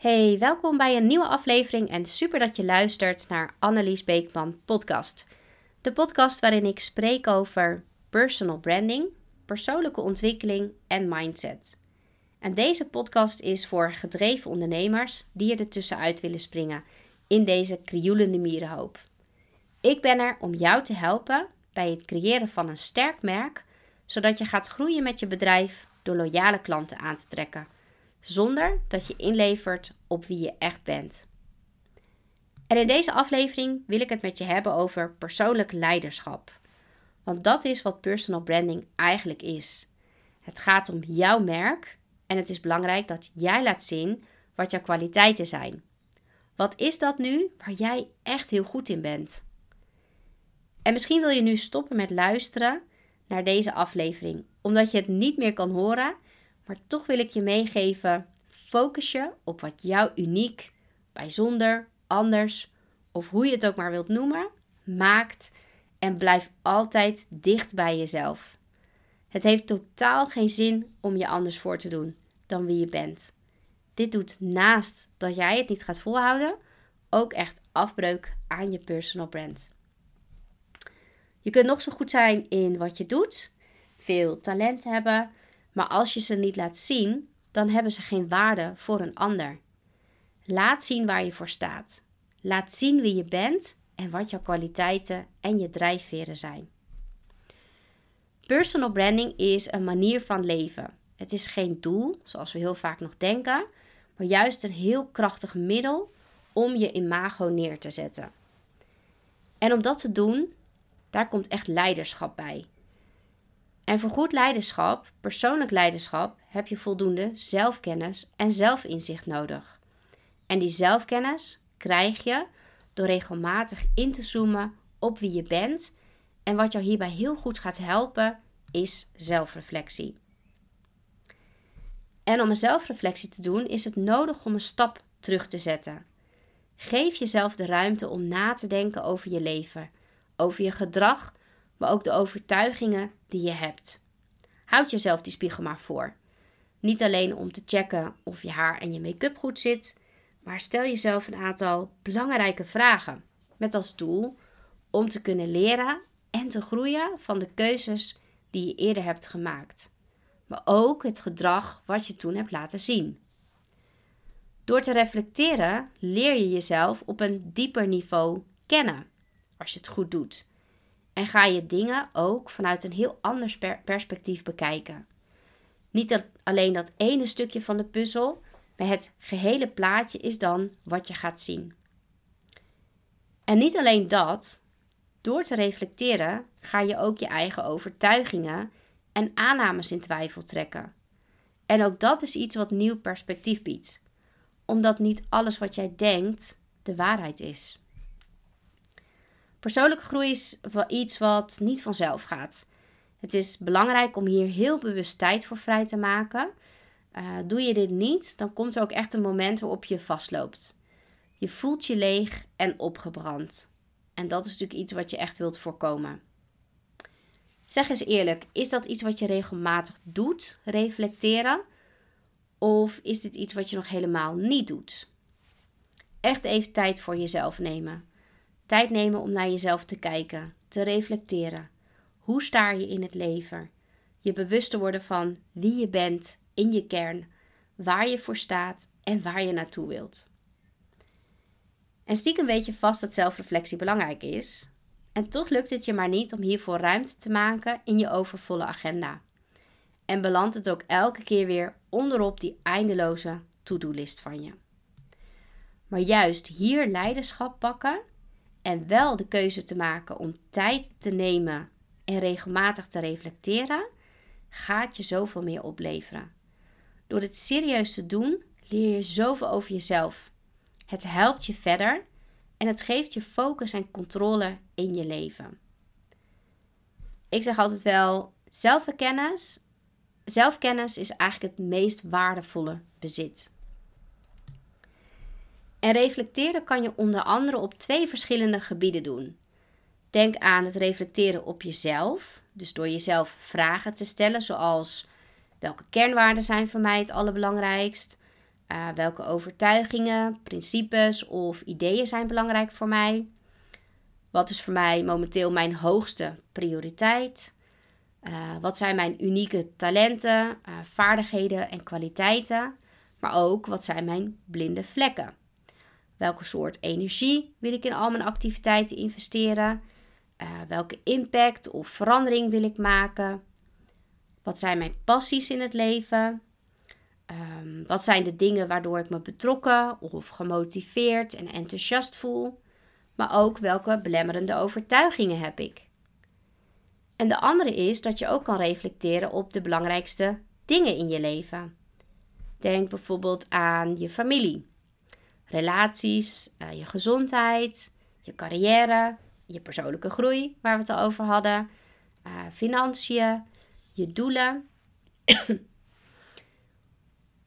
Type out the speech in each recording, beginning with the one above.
Hey, welkom bij een nieuwe aflevering en super dat je luistert naar Annelies Beekman podcast. De podcast waarin ik spreek over personal branding, persoonlijke ontwikkeling en mindset. En deze podcast is voor gedreven ondernemers die er tussenuit willen springen in deze krioelende mierenhoop. Ik ben er om jou te helpen bij het creëren van een sterk merk, zodat je gaat groeien met je bedrijf door loyale klanten aan te trekken zonder dat je inlevert op wie je echt bent. En in deze aflevering wil ik het met je hebben over persoonlijk leiderschap. Want dat is wat personal branding eigenlijk is. Het gaat om jouw merk en het is belangrijk dat jij laat zien wat jouw kwaliteiten zijn. Wat is dat nu waar jij echt heel goed in bent? En misschien wil je nu stoppen met luisteren naar deze aflevering, omdat je het niet meer kan horen maar toch wil ik je meegeven: focus je op wat jou uniek, bijzonder, anders of hoe je het ook maar wilt noemen, maakt en blijf altijd dicht bij jezelf. Het heeft totaal geen zin om je anders voor te doen dan wie je bent. Dit doet naast dat jij het niet gaat volhouden, ook echt afbreuk aan je personal brand. Je kunt nog zo goed zijn in wat je doet, veel talent hebben, maar als je ze niet laat zien, dan hebben ze geen waarde voor een ander. Laat zien waar je voor staat. Laat zien wie je bent en wat jouw kwaliteiten en je drijfveren zijn. Personal branding is een manier van leven. Het is geen doel, zoals we heel vaak nog denken, maar juist een heel krachtig middel om je imago neer te zetten. En om dat te doen, daar komt echt leiderschap bij. En voor goed leiderschap, persoonlijk leiderschap, heb je voldoende zelfkennis en zelfinzicht nodig. En die zelfkennis krijg je door regelmatig in te zoomen op wie je bent. En wat jou hierbij heel goed gaat helpen, is zelfreflectie. En om een zelfreflectie te doen, is het nodig om een stap terug te zetten. Geef jezelf de ruimte om na te denken over je leven, over je gedrag maar ook de overtuigingen die je hebt. Houd jezelf die spiegel maar voor. Niet alleen om te checken of je haar en je make-up goed zit, maar stel jezelf een aantal belangrijke vragen met als doel om te kunnen leren en te groeien van de keuzes die je eerder hebt gemaakt, maar ook het gedrag wat je toen hebt laten zien. Door te reflecteren leer je jezelf op een dieper niveau kennen als je het goed doet. En ga je dingen ook vanuit een heel ander perspectief bekijken. Niet alleen dat ene stukje van de puzzel, maar het gehele plaatje is dan wat je gaat zien. En niet alleen dat, door te reflecteren ga je ook je eigen overtuigingen en aannames in twijfel trekken. En ook dat is iets wat nieuw perspectief biedt, omdat niet alles wat jij denkt de waarheid is. Persoonlijke groei is iets wat niet vanzelf gaat. Het is belangrijk om hier heel bewust tijd voor vrij te maken. Uh, doe je dit niet, dan komt er ook echt een moment waarop je vastloopt. Je voelt je leeg en opgebrand. En dat is natuurlijk iets wat je echt wilt voorkomen. Zeg eens eerlijk, is dat iets wat je regelmatig doet, reflecteren? Of is dit iets wat je nog helemaal niet doet? Echt even tijd voor jezelf nemen. Tijd nemen om naar jezelf te kijken, te reflecteren. Hoe sta je in het leven? Je bewust te worden van wie je bent in je kern, waar je voor staat en waar je naartoe wilt. En stiekem weet je vast dat zelfreflectie belangrijk is. En toch lukt het je maar niet om hiervoor ruimte te maken in je overvolle agenda. En belandt het ook elke keer weer onderop die eindeloze to-do-list van je. Maar juist hier leiderschap pakken en wel de keuze te maken om tijd te nemen en regelmatig te reflecteren, gaat je zoveel meer opleveren. Door het serieus te doen, leer je zoveel over jezelf. Het helpt je verder en het geeft je focus en controle in je leven. Ik zeg altijd wel: zelfkennis. Zelfkennis is eigenlijk het meest waardevolle bezit. En reflecteren kan je onder andere op twee verschillende gebieden doen. Denk aan het reflecteren op jezelf, dus door jezelf vragen te stellen, zoals welke kernwaarden zijn voor mij het allerbelangrijkst? Uh, welke overtuigingen, principes of ideeën zijn belangrijk voor mij? Wat is voor mij momenteel mijn hoogste prioriteit? Uh, wat zijn mijn unieke talenten, uh, vaardigheden en kwaliteiten? Maar ook wat zijn mijn blinde vlekken? Welke soort energie wil ik in al mijn activiteiten investeren? Uh, welke impact of verandering wil ik maken? Wat zijn mijn passies in het leven? Um, wat zijn de dingen waardoor ik me betrokken of gemotiveerd en enthousiast voel? Maar ook welke belemmerende overtuigingen heb ik? En de andere is dat je ook kan reflecteren op de belangrijkste dingen in je leven. Denk bijvoorbeeld aan je familie, relaties, uh, je gezondheid, je carrière, je persoonlijke groei, waar we het al over hadden, uh, financiën, je doelen.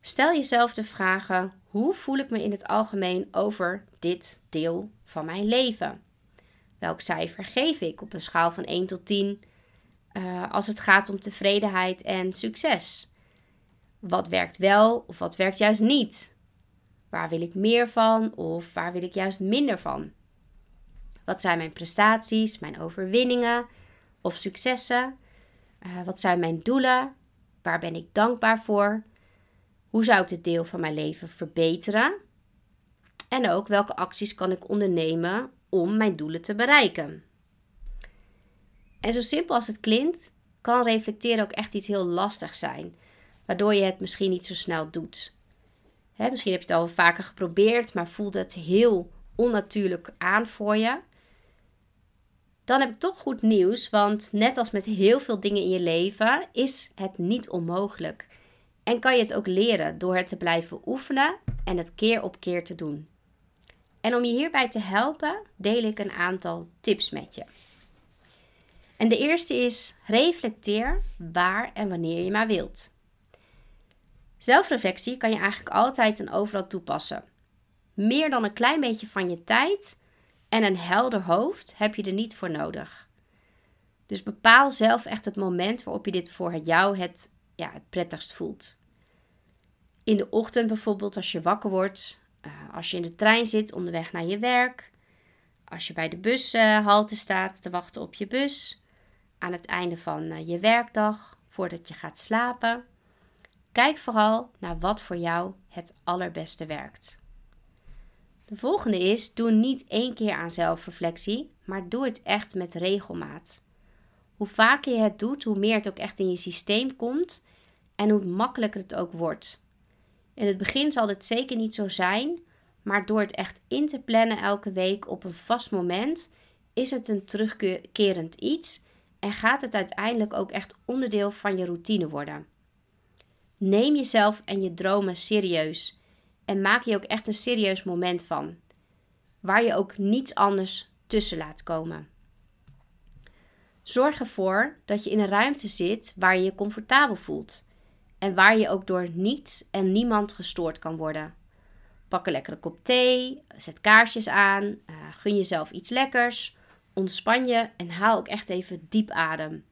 Stel jezelf de vragen: hoe voel ik me in het algemeen over dit deel van mijn leven? Welk cijfer geef ik op een schaal van 1 tot 10 uh, als het gaat om tevredenheid en succes? Wat werkt wel of wat werkt juist niet? Waar wil ik meer van of waar wil ik juist minder van? Wat zijn mijn prestaties, mijn overwinningen of successen? Uh, wat zijn mijn doelen? Waar ben ik dankbaar voor? Hoe zou ik dit deel van mijn leven verbeteren? En ook welke acties kan ik ondernemen om mijn doelen te bereiken? En zo simpel als het klinkt, kan reflecteren ook echt iets heel lastig zijn, waardoor je het misschien niet zo snel doet. Misschien heb je het al vaker geprobeerd, maar voelt het heel onnatuurlijk aan voor je. Dan heb ik toch goed nieuws, want net als met heel veel dingen in je leven is het niet onmogelijk. En kan je het ook leren door het te blijven oefenen en het keer op keer te doen. En om je hierbij te helpen, deel ik een aantal tips met je. En de eerste is: reflecteer waar en wanneer je maar wilt. Zelfreflectie kan je eigenlijk altijd en overal toepassen. Meer dan een klein beetje van je tijd en een helder hoofd heb je er niet voor nodig. Dus bepaal zelf echt het moment waarop je dit voor jou het, ja, het prettigst voelt. In de ochtend bijvoorbeeld als je wakker wordt, uh, als je in de trein zit onderweg naar je werk, als je bij de bushalte staat te wachten op je bus, aan het einde van uh, je werkdag, voordat je gaat slapen. Kijk vooral naar wat voor jou het allerbeste werkt. De volgende is: doe niet één keer aan zelfreflectie, maar doe het echt met regelmaat. Hoe vaker je het doet, hoe meer het ook echt in je systeem komt en hoe makkelijker het ook wordt. In het begin zal dit zeker niet zo zijn, maar door het echt in te plannen elke week op een vast moment, is het een terugkerend iets en gaat het uiteindelijk ook echt onderdeel van je routine worden. Neem jezelf en je dromen serieus en maak je ook echt een serieus moment van, waar je ook niets anders tussen laat komen. Zorg ervoor dat je in een ruimte zit waar je je comfortabel voelt en waar je ook door niets en niemand gestoord kan worden. Pak een lekkere kop thee, zet kaarsjes aan, uh, gun jezelf iets lekkers, ontspan je en haal ook echt even diep adem.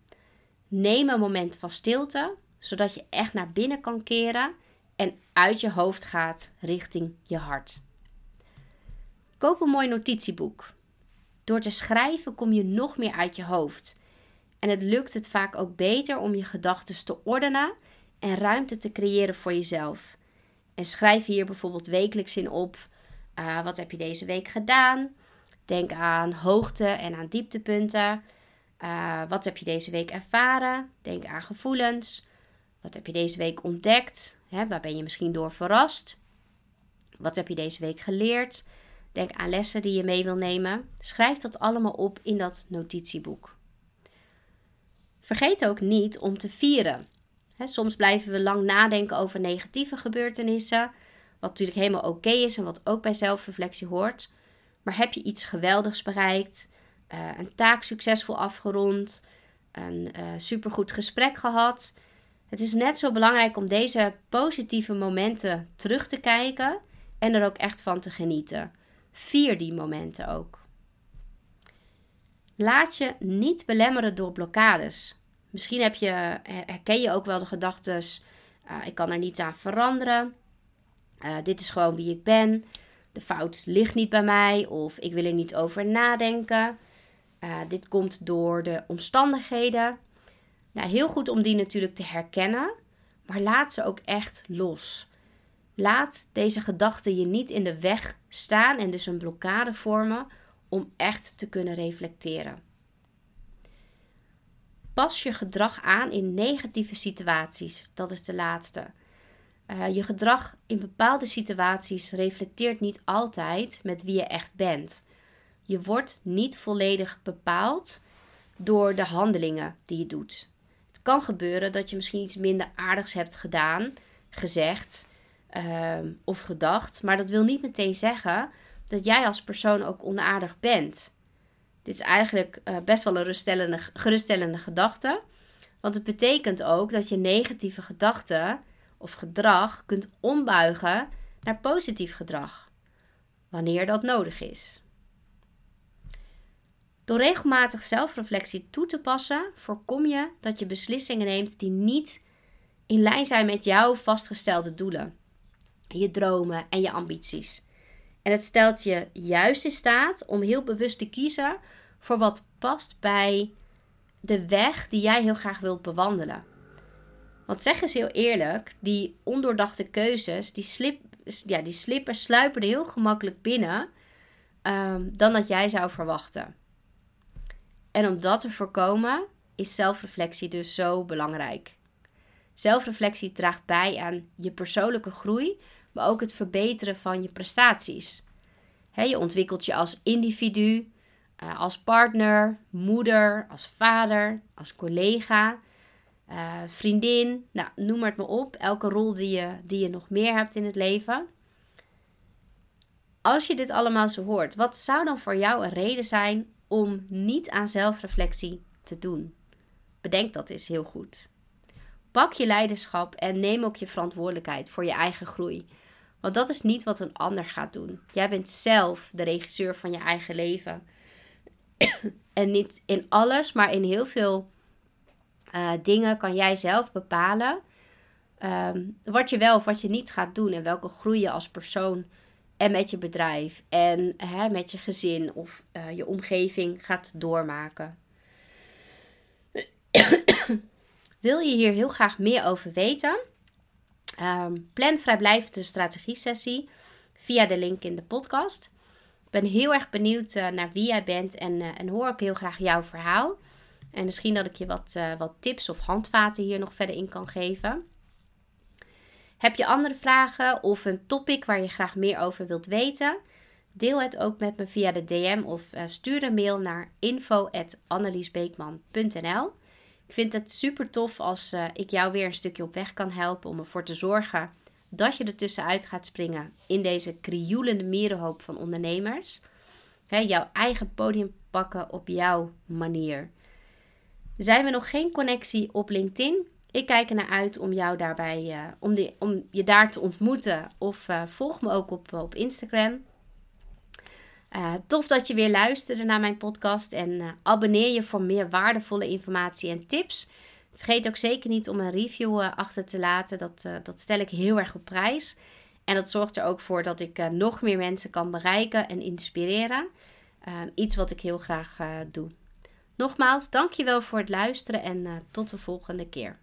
Neem een moment van stilte, zodat je echt naar binnen kan keren en uit je hoofd gaat richting je hart. Koop een mooi notitieboek. Door te schrijven kom je nog meer uit je hoofd. En het lukt het vaak ook beter om je gedachten te ordenen en ruimte te creëren voor jezelf. En schrijf hier bijvoorbeeld wekelijks in op: uh, wat heb je deze week gedaan? Denk aan hoogte en aan dieptepunten. Uh, wat heb je deze week ervaren? Denk aan gevoelens. Wat heb je deze week ontdekt? Waar ben je misschien door verrast? Wat heb je deze week geleerd? Denk aan lessen die je mee wil nemen. Schrijf dat allemaal op in dat notitieboek. Vergeet ook niet om te vieren soms blijven we lang nadenken over negatieve gebeurtenissen, wat natuurlijk helemaal oké is en wat ook bij zelfreflectie hoort. Maar heb je iets geweldigs bereikt, uh, een taak succesvol afgerond, een uh, supergoed gesprek gehad? Het is net zo belangrijk om deze positieve momenten terug te kijken en er ook echt van te genieten. Vier die momenten ook. Laat je niet belemmeren door blokkades. Misschien heb je, herken je ook wel de gedachten, uh, ik kan er niets aan veranderen. Uh, dit is gewoon wie ik ben. De fout ligt niet bij mij of ik wil er niet over nadenken. Uh, dit komt door de omstandigheden. Nou, heel goed om die natuurlijk te herkennen, maar laat ze ook echt los. Laat deze gedachten je niet in de weg staan en dus een blokkade vormen om echt te kunnen reflecteren. Pas je gedrag aan in negatieve situaties. Dat is de laatste. Uh, je gedrag in bepaalde situaties reflecteert niet altijd met wie je echt bent. Je wordt niet volledig bepaald door de handelingen die je doet. Kan gebeuren dat je misschien iets minder aardigs hebt gedaan, gezegd uh, of gedacht, maar dat wil niet meteen zeggen dat jij als persoon ook onaardig bent. Dit is eigenlijk uh, best wel een geruststellende gedachte. Want het betekent ook dat je negatieve gedachten of gedrag kunt ombuigen naar positief gedrag. Wanneer dat nodig is. Door regelmatig zelfreflectie toe te passen, voorkom je dat je beslissingen neemt die niet in lijn zijn met jouw vastgestelde doelen, je dromen en je ambities. En het stelt je juist in staat om heel bewust te kiezen voor wat past bij de weg die jij heel graag wilt bewandelen. Want zeg eens heel eerlijk, die ondoordachte keuzes, die, slip, ja, die slippen, sluipen er heel gemakkelijk binnen um, dan dat jij zou verwachten. En om dat te voorkomen, is zelfreflectie dus zo belangrijk. Zelfreflectie draagt bij aan je persoonlijke groei, maar ook het verbeteren van je prestaties. je ontwikkelt je als individu, eh, als partner, moeder, als vader, als collega, uh, vriendin, nou, noem het maar op. Elke rol die je, die je nog meer hebt in het leven. Als je dit allemaal zo hoort, wat zou dan voor jou een reden zijn om niet aan zelfreflectie te doen? Bedenk dat eens heel goed. Pak je leiderschap en neem ook je verantwoordelijkheid voor je eigen groei. Want dat is niet wat een ander gaat doen. Jij bent zelf de regisseur van je eigen leven. en niet in alles, maar in heel veel uh, dingen kan jij zelf bepalen. Ehm, wat je wel of wat je niet gaat doen. En welke groei je als persoon en met je bedrijf en hè, met je gezin of uh, je omgeving gaat doormaken. Wil je hier heel graag meer over weten? Um, plan vrijblijvende strategie sessie via de link in de podcast. Ik ben heel erg benieuwd uh, naar wie jij bent en, uh, en hoor ik heel graag jouw verhaal. En misschien dat ik je wat, wat tips of handvaten hier nog verder in kan geven. Heb je andere vragen of een topic waar je graag meer over wilt weten? Deel het ook met me via de DM of stuur een mail naar info.anneliesbeekman.nl ik vind het super tof als uh, ik jou weer een stukje op weg kan helpen om ervoor te zorgen dat je er tussenuit gaat springen in deze krioelende mierenhoop van ondernemers. Jouw eigen podium pakken op jouw manier. Zijn we nog geen connectie op LinkedIn? Ik kijk er naar uit om jou daarbij, uh, om, die, om je daar te ontmoeten. Of uh, volg me ook op, op Instagram. Uh, tof dat je weer luisterde naar mijn podcast en abonneer je voor meer waardevolle informatie en tips. Vergeet ook zeker niet om een review achter te laten. Dat, dat stel ik heel erg op prijs. En dat zorgt er ook voor dat ik nog meer mensen kan bereiken en inspireren. iets wat ik heel graag doe. Nogmaals, dankjewel voor het luisteren en tot de volgende keer.